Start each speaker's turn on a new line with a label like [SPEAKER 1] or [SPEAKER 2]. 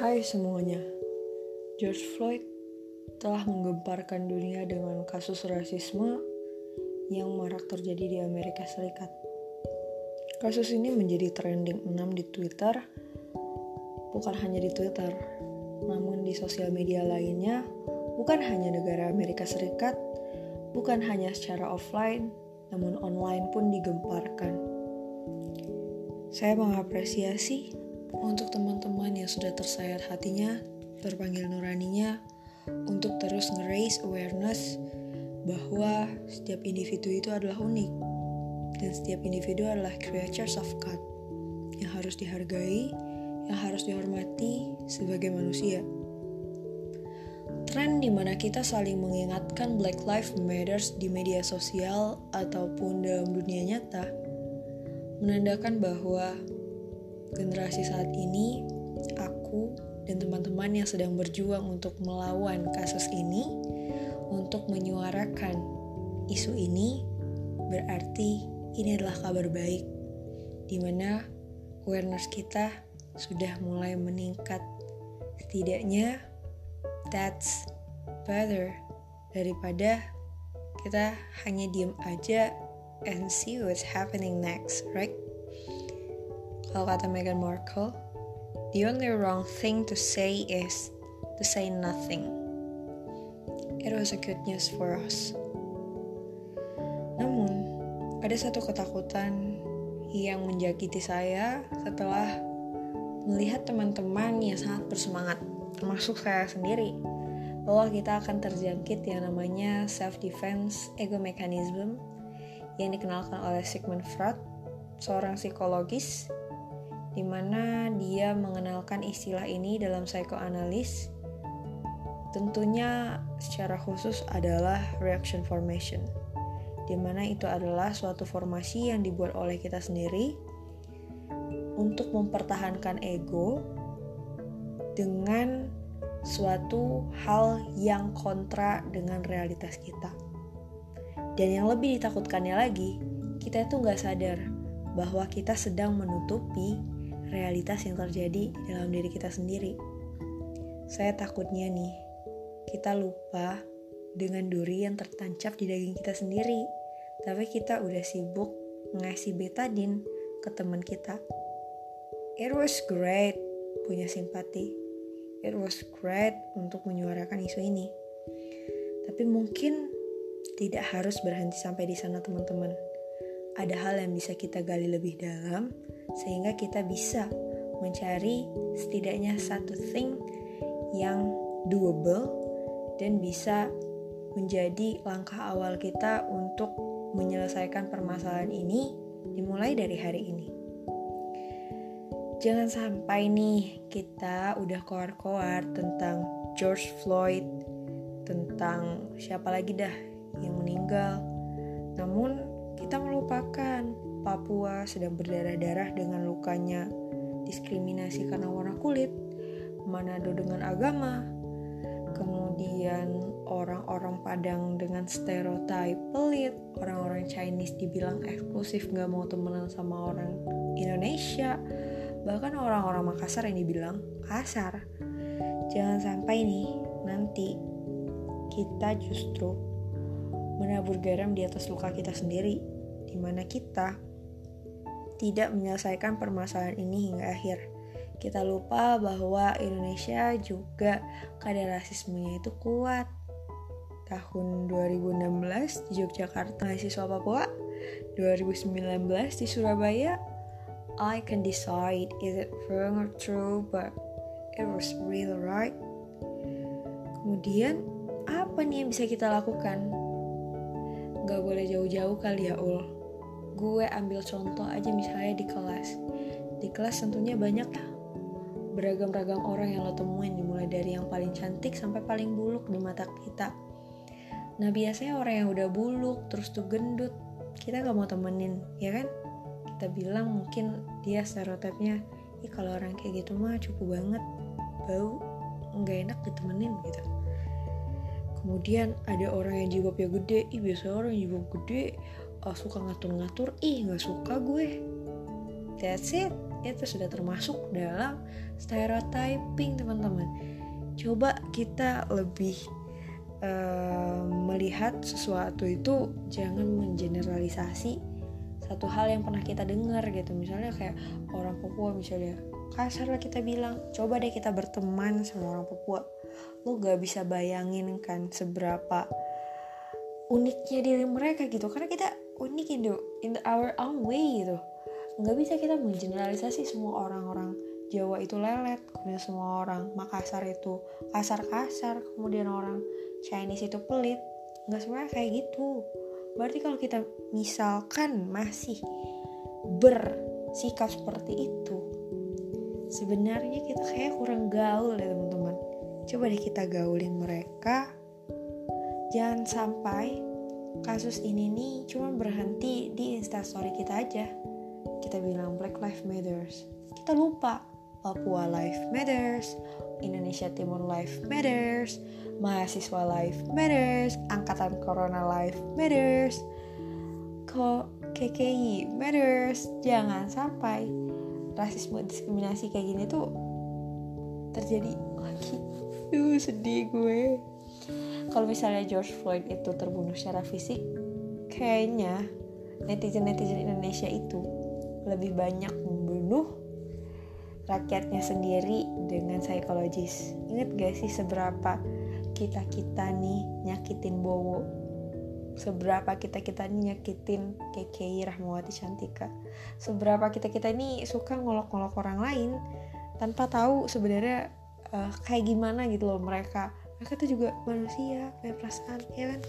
[SPEAKER 1] Hai semuanya, George Floyd telah menggemparkan dunia dengan kasus rasisme yang marak terjadi di Amerika Serikat. Kasus ini menjadi trending 6 di Twitter, bukan hanya di Twitter, namun di sosial media lainnya, bukan hanya negara Amerika Serikat, bukan hanya secara offline, namun online pun digemparkan. Saya mengapresiasi untuk teman-teman yang sudah tersayat hatinya, terpanggil nuraninya, untuk terus nge-raise awareness bahwa setiap individu itu adalah unik dan setiap individu adalah creatures of God yang harus dihargai, yang harus dihormati sebagai manusia. Tren di mana kita saling mengingatkan Black Lives Matters di media sosial ataupun dalam dunia nyata menandakan bahwa generasi saat ini, aku dan teman-teman yang sedang berjuang untuk melawan kasus ini, untuk menyuarakan isu ini, berarti ini adalah kabar baik, di mana awareness kita sudah mulai meningkat. Setidaknya, that's better daripada kita hanya diem aja and see what's happening next, right? Kalau kata Meghan Markle, the only wrong thing to say is to say nothing. It was a good news for us. Namun, ada satu ketakutan yang menjakiti saya setelah melihat teman-teman yang sangat bersemangat, termasuk saya sendiri, bahwa kita akan terjangkit yang namanya self-defense ego mechanism yang dikenalkan oleh Sigmund Freud, seorang psikologis di mana dia mengenalkan istilah ini dalam psikoanalis. Tentunya secara khusus adalah reaction formation, di mana itu adalah suatu formasi yang dibuat oleh kita sendiri untuk mempertahankan ego dengan suatu hal yang kontra dengan realitas kita. Dan yang lebih ditakutkannya lagi, kita itu nggak sadar bahwa kita sedang menutupi realitas yang terjadi di dalam diri kita sendiri. Saya takutnya nih, kita lupa dengan duri yang tertancap di daging kita sendiri, tapi kita udah sibuk ngasih betadin ke teman kita. It was great punya simpati. It was great untuk menyuarakan isu ini. Tapi mungkin tidak harus berhenti sampai di sana teman-teman. Ada hal yang bisa kita gali lebih dalam sehingga kita bisa mencari setidaknya satu thing yang doable dan bisa menjadi langkah awal kita untuk menyelesaikan permasalahan ini dimulai dari hari ini. Jangan sampai nih kita udah koar-koar tentang George Floyd, tentang siapa lagi dah yang meninggal. Namun kita melupakan Papua sedang berdarah-darah dengan lukanya, diskriminasi karena warna kulit, Manado dengan agama, kemudian orang-orang Padang dengan stereotip pelit, orang-orang Chinese dibilang eksklusif gak mau temenan sama orang Indonesia, bahkan orang-orang Makassar yang dibilang kasar. Jangan sampai nih nanti kita justru menabur garam di atas luka kita sendiri, di mana kita tidak menyelesaikan permasalahan ini hingga akhir. Kita lupa bahwa Indonesia juga kadar rasismenya itu kuat. Tahun 2016 di Yogyakarta, mahasiswa Papua. 2019 di Surabaya. I can decide is it wrong or true, but it was real right. Kemudian, apa nih yang bisa kita lakukan? Gak boleh jauh-jauh kali ya, Ul gue ambil contoh aja misalnya di kelas. Di kelas tentunya banyak lah beragam-ragam orang yang lo temuin dimulai dari yang paling cantik sampai paling buluk di mata kita. Nah biasanya orang yang udah buluk terus tuh gendut kita gak mau temenin ya kan? Kita bilang mungkin dia stereotipnya Ih kalau orang kayak gitu mah cukup banget bau nggak enak ditemenin gitu. Kemudian ada orang yang jilbabnya gede ih biasanya orang yang gede uh, suka ngatur-ngatur. Ih nggak suka gue. That's it. Itu sudah termasuk dalam stereotyping teman-teman. Coba kita lebih uh, melihat sesuatu itu jangan mengeneralisasi satu hal yang pernah kita dengar gitu. Misalnya kayak orang Papua misalnya kasar lah kita bilang coba deh kita berteman sama orang Papua. Lo gak bisa bayangin kan seberapa uniknya diri mereka gitu. Karena kita unik in the, in the our own way gitu. Nggak bisa kita mengeneralisasi semua orang-orang Jawa itu lelet kemudian semua orang Makassar itu kasar-kasar kemudian orang Chinese itu pelit. Nggak semuanya kayak gitu. Berarti kalau kita misalkan masih bersikap seperti itu sebenarnya kita kayak kurang gaul ya teman-teman. Coba deh kita gaulin mereka. Jangan sampai kasus ini nih cuma berhenti di instastory kita aja. Kita bilang Black Lives Matters. Kita lupa Papua Life Matters Indonesia Timur Life Matters mahasiswa Life Matters Angkatan Corona Life Matters kok KKI Matters. Jangan sampai rasisme diskriminasi kayak gini tuh terjadi lagi. Duh sedih gue kalau misalnya George Floyd itu terbunuh secara fisik kayaknya netizen-netizen Indonesia itu lebih banyak membunuh rakyatnya sendiri dengan psikologis. Ingat gak sih seberapa kita-kita nih nyakitin Bowo? Seberapa kita-kita nih nyakitin KKI Rahmawati Cantika? Seberapa kita-kita ini suka ngolok-ngolok orang lain tanpa tahu sebenarnya uh, kayak gimana gitu loh mereka. Mereka tuh juga manusia, punya perasaan, ya kan?